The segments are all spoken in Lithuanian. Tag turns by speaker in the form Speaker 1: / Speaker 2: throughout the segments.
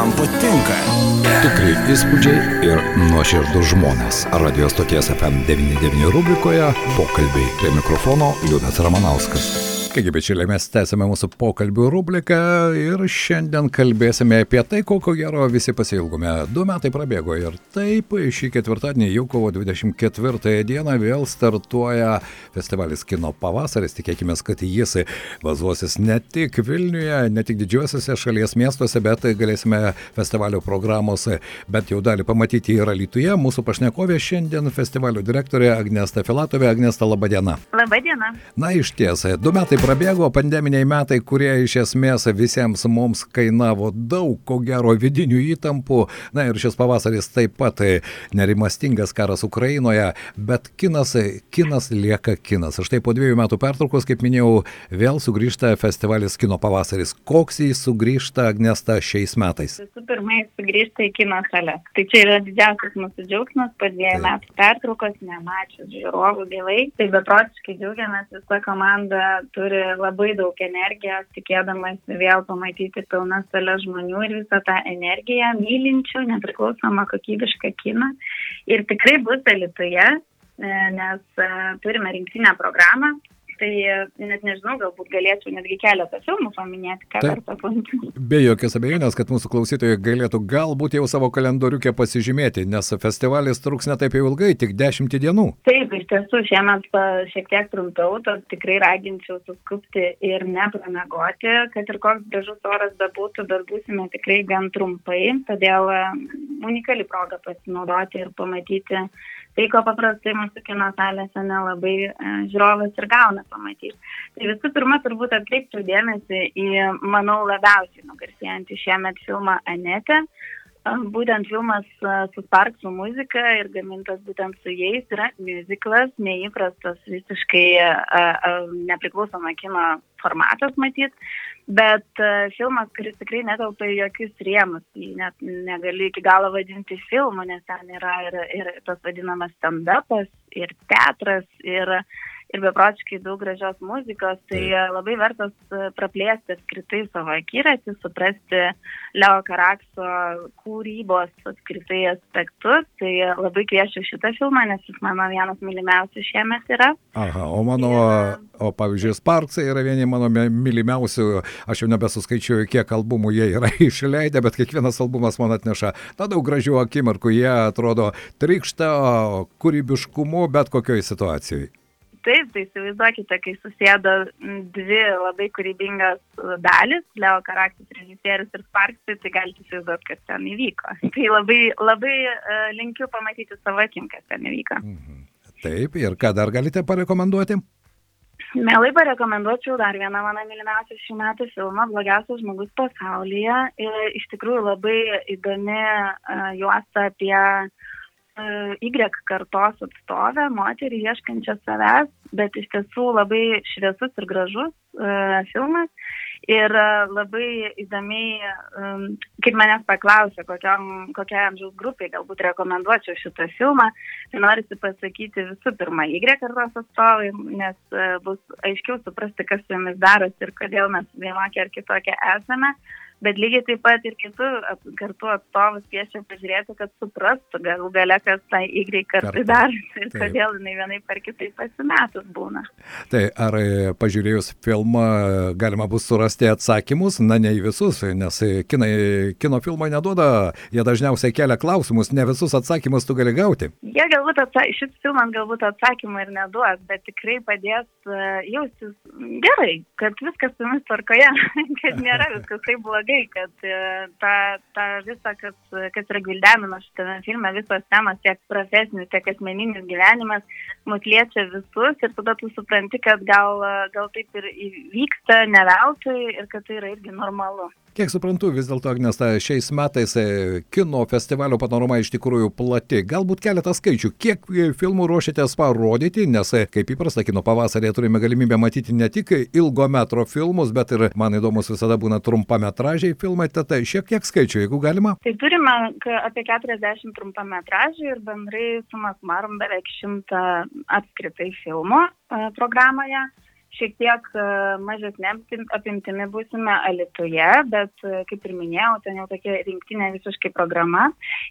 Speaker 1: man patinka.
Speaker 2: Tikrai įspūdžiai ir nuoširdus žmonės. Radio stoties FM99 rubrikoje pokalbiai prie mikrofono Liudas Ramanauskas. Kągi, bičiuliai, mes tęsime mūsų pokalbių rubriką ir šiandien kalbėsime apie tai, kokio gero visi pasilgome. Du metai prabėgo ir taip, šį ketvirtadienį, jau kovo 24 dieną, vėl startuoja festivalis Kino pavasaris. Tikėkime, kad jis bazuosis ne tik Vilniuje, ne tik didžiuosiuose šalies miestuose, bet galėsime festivalio programos bent jau dalį pamatyti ir Lietuvoje. Mūsų pašnekovė šiandien festivalio direktorė Agnesta Filatovė. Agnesta, laba diena.
Speaker 3: Labą dieną.
Speaker 2: Na, iš ties, du metai prabėgo pandeminiai metai, kurie iš esmės visiems mums kainavo daug, ko gero, vidinių įtampų. Na ir šis pavasaris taip pat nerimastingas karas Ukrainoje, bet kinas, kinas lieka kinas. Štai po dviejų metų pertraukos, kaip minėjau, vėl sugrįžta festivalis Kino pavasaris. Koks jis sugrįžta, Agnesta, šiais metais?
Speaker 3: Visų pirma, jis sugrįžta į kino salę. Tai čia yra didžiausias mūsų džiaugsmas po dviejų taip. metų pertraukos, nemačius žiūrovų gyvai. Tai beprotiškai džiaugiamės, visa komanda turi turi labai daug energijos, tikėdamas vėl pamatyti pilnas salės žmonių ir visą tą energiją mylinčių, nepriklausomą kokybišką kiną. Ir tikrai bus Alitoje, nes e, turime rinktinę programą, tai net nežinau, galbūt galėčiau netgi keletą filmų paminėti, ką verta aplankyti.
Speaker 2: Be jokios abejonės, kad mūsų klausytojai galėtų galbūt jau savo kalendoriukę pasižymėti, nes festivalis truks ne taip jau ilgai, tik dešimtį dienų.
Speaker 3: Taip, iš tiesų šiemet šiek tiek trumpiau, tad tikrai raginčiau suskupti ir nepramegoti, kad ir koks gražus oras bebūtų, bet būsime tikrai gan trumpai, todėl unikali proga pasinaudoti ir pamatyti tai, ko paprastai mūsų kino salėse nelabai e, žiūrovas ir gauna pamatyti. Tai visų pirma, turbūt atkreipčiau dėmesį į, manau, labiausiai nugarsėjantį šiemet filmą Anetę. Būtent filmas su Sparksų muzika ir gamintas būtent su jais yra muziklas, neįprastas visiškai nepriklausoma kino formatas matyt, bet filmas, kuris tikrai netelpa į jokius rėmus, net negali iki galo vadinti filmu, nes ten yra ir, ir tas vadinamas stand-upas, ir teatras, ir ir beprotiškai daug gražios muzikos, tai labai vertas e, praplėsti apskritai savo akiratį, suprasti Leo Karakso kūrybos apskritai aspektus. Tai labai kviečiu šitą filmą, nes jis mano vienas mylimiausių šiemet yra.
Speaker 2: Aha, o mano, ir... o pavyzdžiui, Sparksai yra vieni mano mylimiausių, aš jau nebesuskaičiuoju, kiek albumų jie yra išleidę, bet kiekvienas albumas man atneša na, daug gražių akimirkų, jie atrodo trikšta kūrybiškumu bet kokioje situacijoje.
Speaker 3: Taip, tai įsivaizduokite, kai susėdo dvi labai kūrybingas dalis, Leo Karaktis režisierius ir Sparksai, tai galite įsivaizduoti, kas ten įvyko. Tai labai, labai uh, linkiu pamatyti savo akim, kas ten įvyko. Mhm.
Speaker 2: Taip, ir ką dar galite parekomenduoti?
Speaker 3: Mielai parekomenduočiau dar vieną mano mylimiausią šių metų filmą, Blogiausias žmogus pasaulyje. Ir iš tikrųjų labai įdomi uh, juosta apie uh, Y kartos atstovę, moterį ieškančią savęs, bet iš tiesų labai šviesus ir gražus uh, filmas. Ir uh, labai įdomiai, um, kaip manęs paklausė, kokiam, kokiai amžiaus grupiai galbūt rekomenduočiau šitą filmą, tai norisi pasakyti visų pirma Y kartos atstovai, nes uh, bus aiškiau suprasti, kas su jomis darosi ir kodėl mes vienokie ar kitokie esame. Uh, bet lygiai taip pat ir kitų kartų atstovus kviečia pažiūrėti, kad suprastų galų gale, kas tai Y kartai darosi ir taip. kodėl jinai vienai par kitai pasimetus būna.
Speaker 2: Tai ar e, pažiūrėjus filmą galima bus surasti atsakymus, na ne į visus, nes kinai, kino filmai neduoda, jie dažniausiai kelia klausimus, ne visus atsakymus tu gali gauti.
Speaker 3: Jie galbūt atsa šis filmas galbūt atsakymą ir neduos, bet tikrai padės uh, jaustis gerai, kad viskas su mumis tvarkoje, kad nėra viskas taip blogai blogai, kad e, ta, ta visa, kas, kas yra gvildenama šitame filme, visos temos, tiek profesinis, tiek asmeninis gyvenimas, mus liečia visus ir tada tu supranti, kad gal, gal taip ir vyksta ne veltui ir kad tai yra irgi normalu.
Speaker 2: Kiek suprantu, vis dėlto, Agnesta, šiais metais e, kino festivalio panorama iš tikrųjų plati. Galbūt keletą skaičių, kiek e, filmų ruošiatės parodyti, nes e, kaip įprasta, kino pavasarėje turime galimybę matyti ne tik ilgo metro filmus, bet ir, man įdomus visada būna trumpametražiai filmai, tad šiek tiek skaičių, jeigu galima.
Speaker 3: Tai turime apie 40 trumpametražių ir bendrai sumas marom beveik 100 apskritai filmų programoje. Šiek tiek e, mažesnė apimtimi būsime Alituje, bet e, kaip ir minėjau, ten jau tokia rinktinė visiškai programa.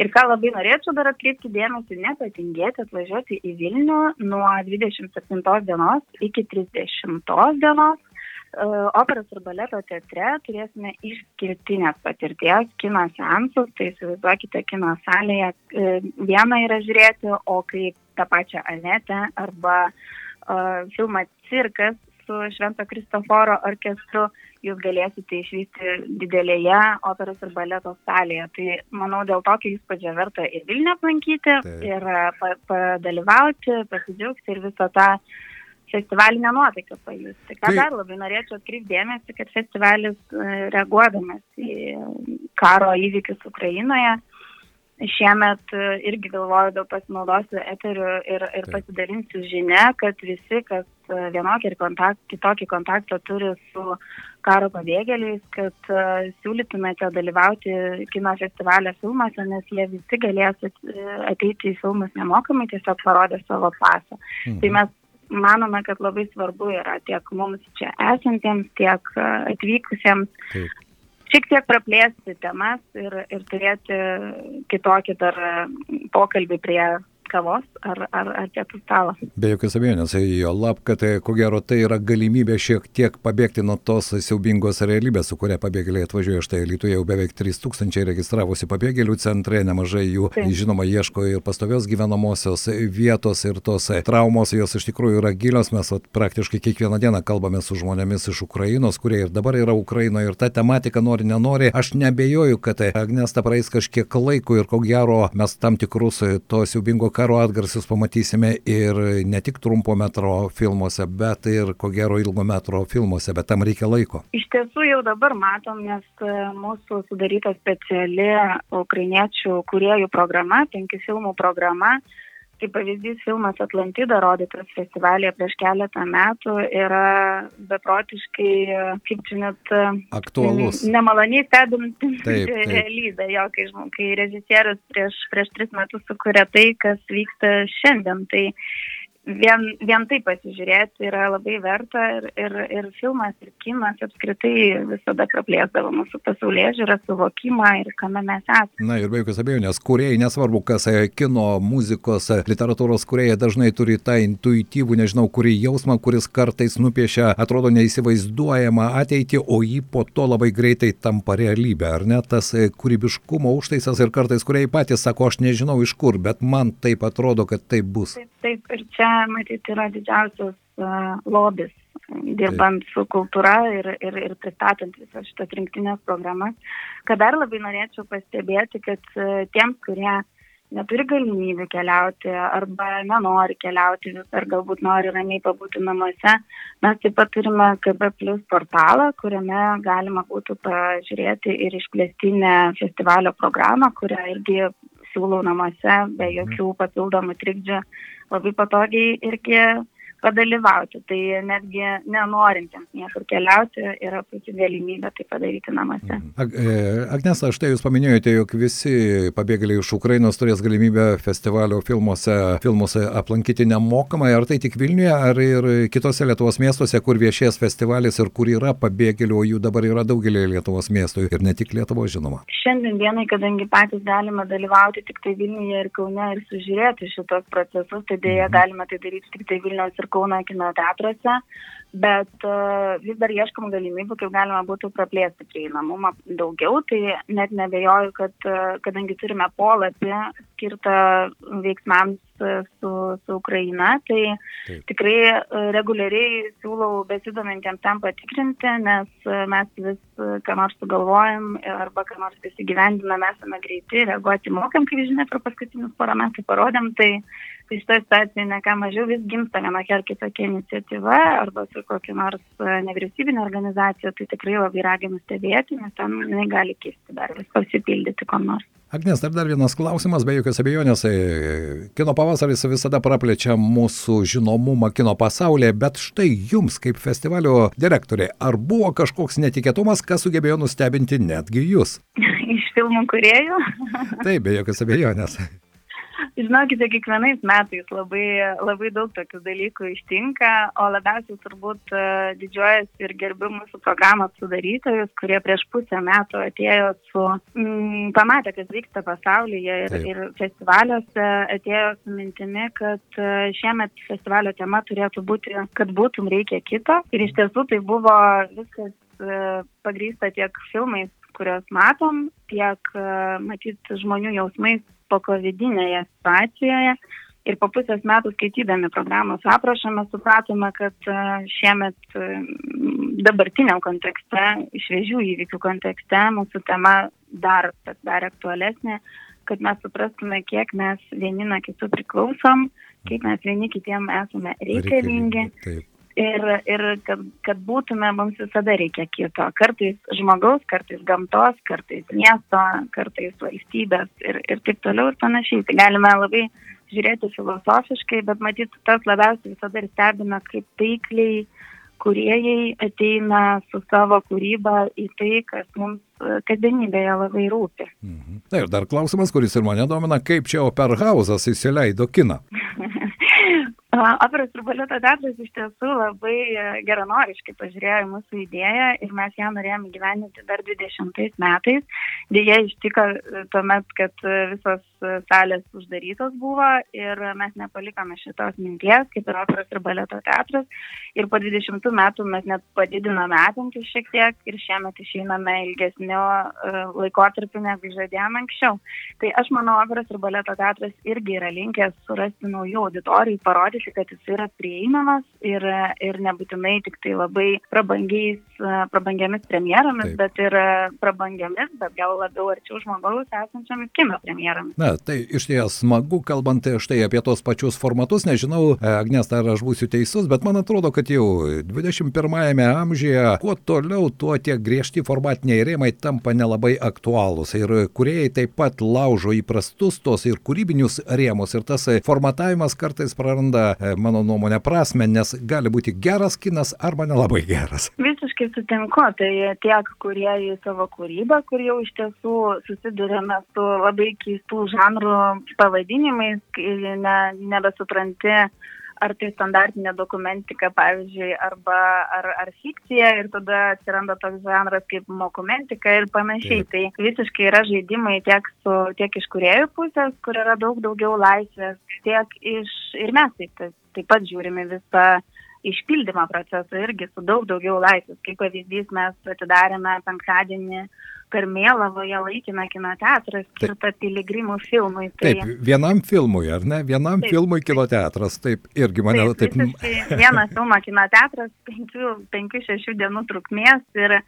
Speaker 3: Ir ką labai norėčiau dar atkreipti dėmesį, nepatingėti atvažiuoti į Vilnių nuo 27 dienos iki 30 dienos. E, operos ir baleto teatre turėsime išskirtinės patirties kino seansus, tai įsivaizduokite kino salėje vieną yra žiūrėti, o kaip tą pačią Anetę arba uh, filmą Cirkas su Švento Kristoforo orkestru jūs galėsite išvysti didelėje operos ir baleto salėje. Tai manau, dėl tokio įspūdžio verta ir Vilnių aplankyti, tai. ir pa, padalyvauti, pasidžiaugti ir visą tą festivalinę nuotaiką pajusti. Ką tai. dar labai norėčiau atkreipti dėmesį, kad festivalis reaguodamas į karo įvykius Ukrainoje, šiemet irgi galvoju, daug pasinaudosiu eteriu ir, ir pasidalinsiu žinia, kad visi, kas vienokį ir kontakt, kitokį kontaktą turi su karo pabėgėliais, kad uh, siūlytumėte dalyvauti kino festivalio filmuose, nes jie visi galės ateiti į filmus nemokamai, tiesiog parodė savo pasą. Mhm. Tai mes manome, kad labai svarbu yra tiek mums čia esantiems, tiek atvykusiems Taip šiek tiek praplėsti temas ir, ir turėti kitokį dar pokalbį prie kavos ar, ar, ar pietų stalo.
Speaker 2: Be jokios abejonės, jo lab, kad tai, ko gero tai yra galimybė šiek tiek pabėgti nuo tos siaubingos realybės, su kuria pabėgėliai atvažiuoja. Štai Lietuvoje jau beveik 3000 registravosi pabėgėlių centre, nemažai jų, tai. žinoma, ieško ir pastovios gyvenamosios vietos ir tos traumos, jos iš tikrųjų yra gilios. Mes vat, praktiškai kiekvieną dieną kalbame su žmonėmis iš Ukrainos, kurie ir dabar yra Ukrainoje ir ta tematika nori, nenori. Aš nebejoju, kad Agnesta praeis kažkiek laiko ir ko gero mes tam tikrus to siaubingo karo karo atgarsius pamatysime ir ne tik trumpo metro filmuose, bet ir ko gero ilgo metro filmuose, bet tam reikia laiko.
Speaker 3: Iš tiesų jau dabar matom, nes e, mūsų sudaryta speciali ukrainiečių kuriejų programa, penkių filmų programa, kaip pavyzdys filmas Atlantida rodytas festivalėje prieš keletą metų yra beprotiškai, kaip čia net
Speaker 2: aktualus.
Speaker 3: Nemaloniai stebinti realybę, jo, kai, kai režisierius prieš, prieš tris metus sukuria tai, kas vyksta šiandien. Tai vien, vien tai pasižiūrėti yra labai verta ir, ir, ir filmas, ir kinas apskritai visada praplėsdavo mūsų pasaulyje žiūrą, suvokimą ir kame mes esame.
Speaker 2: Na ir be jokios abejonės, kuriejai, nesvarbu, kas e, kino, muzikos, e, literatūros kuriejai dažnai turi tą intuityvų, nežinau, kurį jausmą, kuris kartais nupiešia, atrodo neįsivaizduojama ateitį, o jį po to labai greitai tampa realybė, ar ne? Tas e, kūrybiškumo užtaisas ir kartais kuriejai patys sako, aš nežinau iš kur, bet man taip atrodo, kad taip bus.
Speaker 3: Taip, taip ir čia matyt, yra didžiausias uh, lobis, dirbant Taip. su kultūra ir, ir, ir pristatant visas šitas rinktinės programas. Ką dar labai norėčiau pastebėti, kad uh, tiems, kurie neturi galimybių keliauti arba nenori keliauti ar galbūt nori ramiai pabūti namuose, mes taip pat turime KB Plus portalą, kuriame galima būtų pažiūrėti ir išplėstinę festivalio programą, kurią irgi siūlau namuose be mhm. jokių papildomų trikdžių labai patogiai irgi padalyvauti. Tai netgi nenorintiems niekur keliauti yra puikia galimybė tai padaryti namuose. Mhm.
Speaker 2: E, Agnesa, štai jūs paminėjote, jog visi pabėgėliai iš Ukrainos turės galimybę festivalio filmuose, filmuose aplankyti nemokamai. Ar tai tik Vilniuje, ar ir kitose Lietuvos miestuose, kur viešės festivalis ir kur yra pabėgėlių, o jų dabar yra daugelį Lietuvos miestų ir ne tik Lietuvos žinoma.
Speaker 3: Šiandien dienai, kadangi patys galime dalyvauti tik tai Vilniuje ir Kaune ir sužiūrėti šitos procesus, tai dėja mhm. galime tai daryti tik tai Vilniaus ir Kauno kino teatruose, bet uh, vis dar ieškom galimybių, kaip galima būtų praplėsti prieinamumą daugiau, tai net nebejoju, kad uh, kadangi turime polapį skirtą veiksmams su, su Ukraina, tai Taip. tikrai reguliariai siūlau besidomintiems tam patikrinti, nes mes vis ką nors sugalvojam arba ką nors įsigyvendinam, esame greiti, reaguoti mokam, kaip žinia, per paskutinius porą metų parodėm, tai tai šitoje situacijoje ne ką mažiau vis gimsta vienokia ar kitokia iniciatyva arba su kokia nors e, nevyriausybinė organizacija, tai tikrai labai raginu stebėti, nes tam jinai gali kisti dar vis pasipildyti kom nors.
Speaker 2: Agnes, dar, dar vienas klausimas, be jokios abejonės. E, kino pavasaris visada praplečia mūsų žinomumą kino pasaulyje, bet štai jums, kaip festivalio direktorė, ar buvo kažkoks netikėtumas, kas sugebėjo nustebinti netgi jūs?
Speaker 3: Iš filmų kuriejų?
Speaker 2: Taip, be jokios abejonės.
Speaker 3: Žinokite, kiekvienais metais labai, labai daug tokių dalykų ištinka, o labiausiai turbūt e, didžiuojasi ir gerbiu mūsų programos sudarytojus, kurie prieš pusę metų atėjo su, mm, pamatė, kas vyksta pasaulyje ir,
Speaker 2: Taip.
Speaker 3: ir festivaliuose atėjo su mintimi, kad e, šiemet festivalio tema turėtų būti, kad būtum reikia kito. Ir iš tiesų tai buvo viskas e, pagrysta tiek filmais, kuriuos matom, tiek matyt žmonių jausmais po covidinėje situacijoje. Ir po pusės metų skaitydami programos aprašą mes supratome, kad e, šiemet e, dabartiniam kontekste, šviežių įvykių kontekste, mūsų tema dar, dar aktualesnė, kad mes suprastume, kiek mes vieni nuo kitų priklausom, kiek mes vieni kitiem esame reikalingi.
Speaker 2: Taip.
Speaker 3: Ir, ir kad, kad būtume, mums visada reikia kito. Kartais žmogaus, kartais gamtos, kartais miesto, kartais valstybės ir, ir taip toliau ir panašiai. Tai galime labai žiūrėti filosofiškai, bet matyt, tas labiausiai visada ir stebina, kaip taikliai kuriejai ateina su savo kūryba į tai, kas mums e, kasdienybėje labai rūpi.
Speaker 2: Mhm. Na ir dar klausimas, kuris ir mane domina, kaip čia Operhausas įsileido kiną.
Speaker 3: Operos ir baleto teatras iš tiesų labai e, geranoriškai pažiūrėjo į mūsų idėją ir mes ją norėjome gyveninti dar 20 metais. Dėja ištiko e, tuomet, kad e, visos salės uždarytos buvo ir mes nepalikome šitos minties, kaip ir operos ir baleto teatras. Ir po 20 metų mes net padidinome apimtis šiek tiek ir šiemet išeiname ilgesnio laikotarpiu, negu žadėjome anksčiau. Tai aš manau, operos ir baleto teatras irgi yra linkęs surasti naujų auditorijų, parodyti parodyti, kad jis yra prieinamas ir, ir nebūtinai tik tai labai prabangiamis premjeromis,
Speaker 2: Taip.
Speaker 3: bet ir prabangiamis, bet gal labiau arčiau žmogaus esančiamis kino premjeromis.
Speaker 2: Na, tai iš ties smagu, kalbant štai apie tos pačius formatus, nežinau, Agnes, ar aš būsiu teisus, bet man atrodo, kad jau 21-ame amžiuje, kuo toliau, tuo tie griežti formatiniai rėmai tampa nelabai aktualūs ir kuriejai taip pat laužo įprastus tos ir kūrybinius rėmus ir tas formatavimas kartais praranda e, mano nuomonę prasme, nes gali būti geras kinas arba nelabai geras.
Speaker 3: Visiškai sutinku, tai tiek kurie į savo kūrybą, kur jau iš tiesų susidurėme su labai keistų žanrų pavadinimais, ne, nebesupranti ar tai standartinė dokumentika, pavyzdžiui, arba ar, ar fikcija ir tada atsiranda toks žanras kaip dokumentika ir panašiai. Tai visiškai yra žaidimai tiek, su, tiek iš kuriejų pusės, kur yra daug daugiau laisvės, tiek iš ir mes taip, taip, taip pat žiūrime visą išpildymo procesą irgi su daug daugiau laisvės. Kaip pavyzdys, mes atidarėme penktadienį per Mėlavoje laikiną kino teatrą skirtą piligrimų filmui.
Speaker 2: Tai... Taip, vienam filmui, ar ne? Vienam taip, filmui kino teatras, taip, irgi mane taip.
Speaker 3: taip... Vienas filmo kino teatras, 5-6 dienų trukmės ir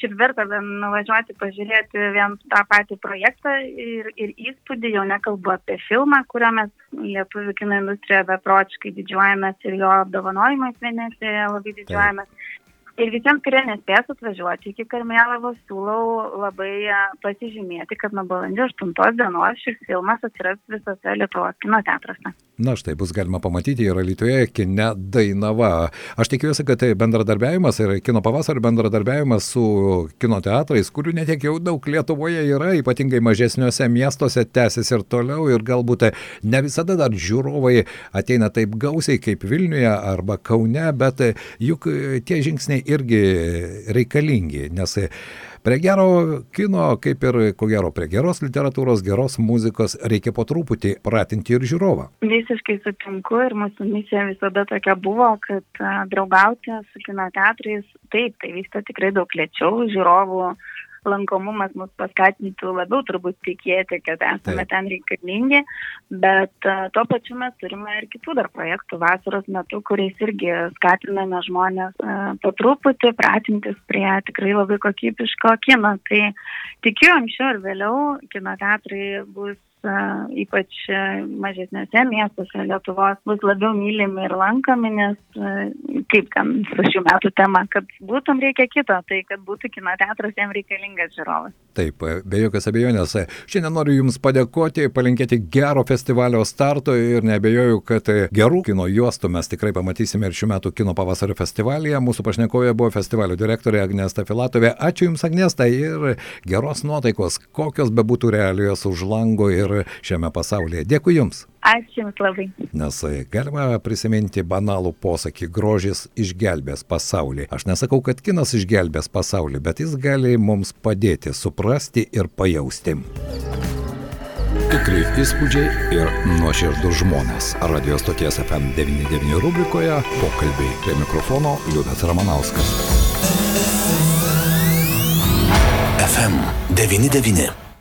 Speaker 3: šiaip verta nuvažiuoti pažiūrėti vien tą patį projektą ir, ir įspūdį, jau nekalbu apie filmą, kuriuo mes lietuvių kino industrijoje beprotiškai didžiuojamės ir jo apdovanojimais Venecijoje labai didžiuojamės. Taip. Ir visiems, kurie nespės atvažiuoti iki Karmėlavos, siūlau labai pasižymėti, kad nuo balandžio 8 dienos šis filmas atsiras visose Lietuvos kino teatruose.
Speaker 2: Na štai bus galima pamatyti ir Lietuvoje kine Dainava. Aš tikiuosi, kad tai bendradarbiavimas ir kino pavasario bendradarbiavimas su kino teatrais, kurių netiek jau daug Lietuvoje yra, ypatingai mažesniuose miestuose, tęsis ir toliau ir galbūt ne visada dar žiūrovai ateina taip gausiai kaip Vilniuje arba Kaune, bet juk tie žingsniai irgi reikalingi, nes prie gero kino, kaip ir ko gero prie geros literatūros, geros muzikos, reikia po truputį pratinti ir žiūrovą.
Speaker 3: Visiškai sutinku ir mūsų misija visada tokia buvo, kad draugauti su kino teatrais, taip, tai vyksta tikrai daug lėčiau, žiūrovų lankomumas mus paskatintų labiau turbūt tikėti, kad esame Taip. ten reikalingi, bet uh, tuo pačiu mes turime ir kitų dar projektų vasaros metu, kuriais irgi skatiname žmonės uh, po truputį pratintis prie tikrai labai kokybiško kino. Tai tikiu, anksčiau ir vėliau kino teatrai bus ypač mažesnėse miestuose Lietuvos bus labiau mylimi ir lankomi, nes kaip ten su šių metų tema, kad būtum reikia kito, tai kad būtų kino teatras, jam reikalingas žiūrovas.
Speaker 2: Taip, be jokios abejonės. Šiandien noriu Jums padėkoti, palinkėti gero festivalio starto ir nebejoju, kad gerų kino juostų mes tikrai pamatysime ir šių metų kino pavasario festivalyje. Mūsų pašnekovė buvo festivalio direktorė Agnesta Filatovė. Ačiū Jums, Agnesta, ir geros nuotaikos, kokios bebūtų realijos už lango ir šiame pasaulyje. Dėkui Jums.
Speaker 3: Ačiū Jums labai.
Speaker 2: Nes galima prisiminti banalų posakį grožis išgelbės pasaulį. Aš nesakau, kad kinas išgelbės pasaulį, bet jis gali mums padėti suprasti ir pajausti. Tikrai įspūdžiai ir nuoširdus žmonės. Radio stoties FM99 rubrikoje pokalbiai prie mikrofono Liudas Ramanauskas.
Speaker 1: FM 99.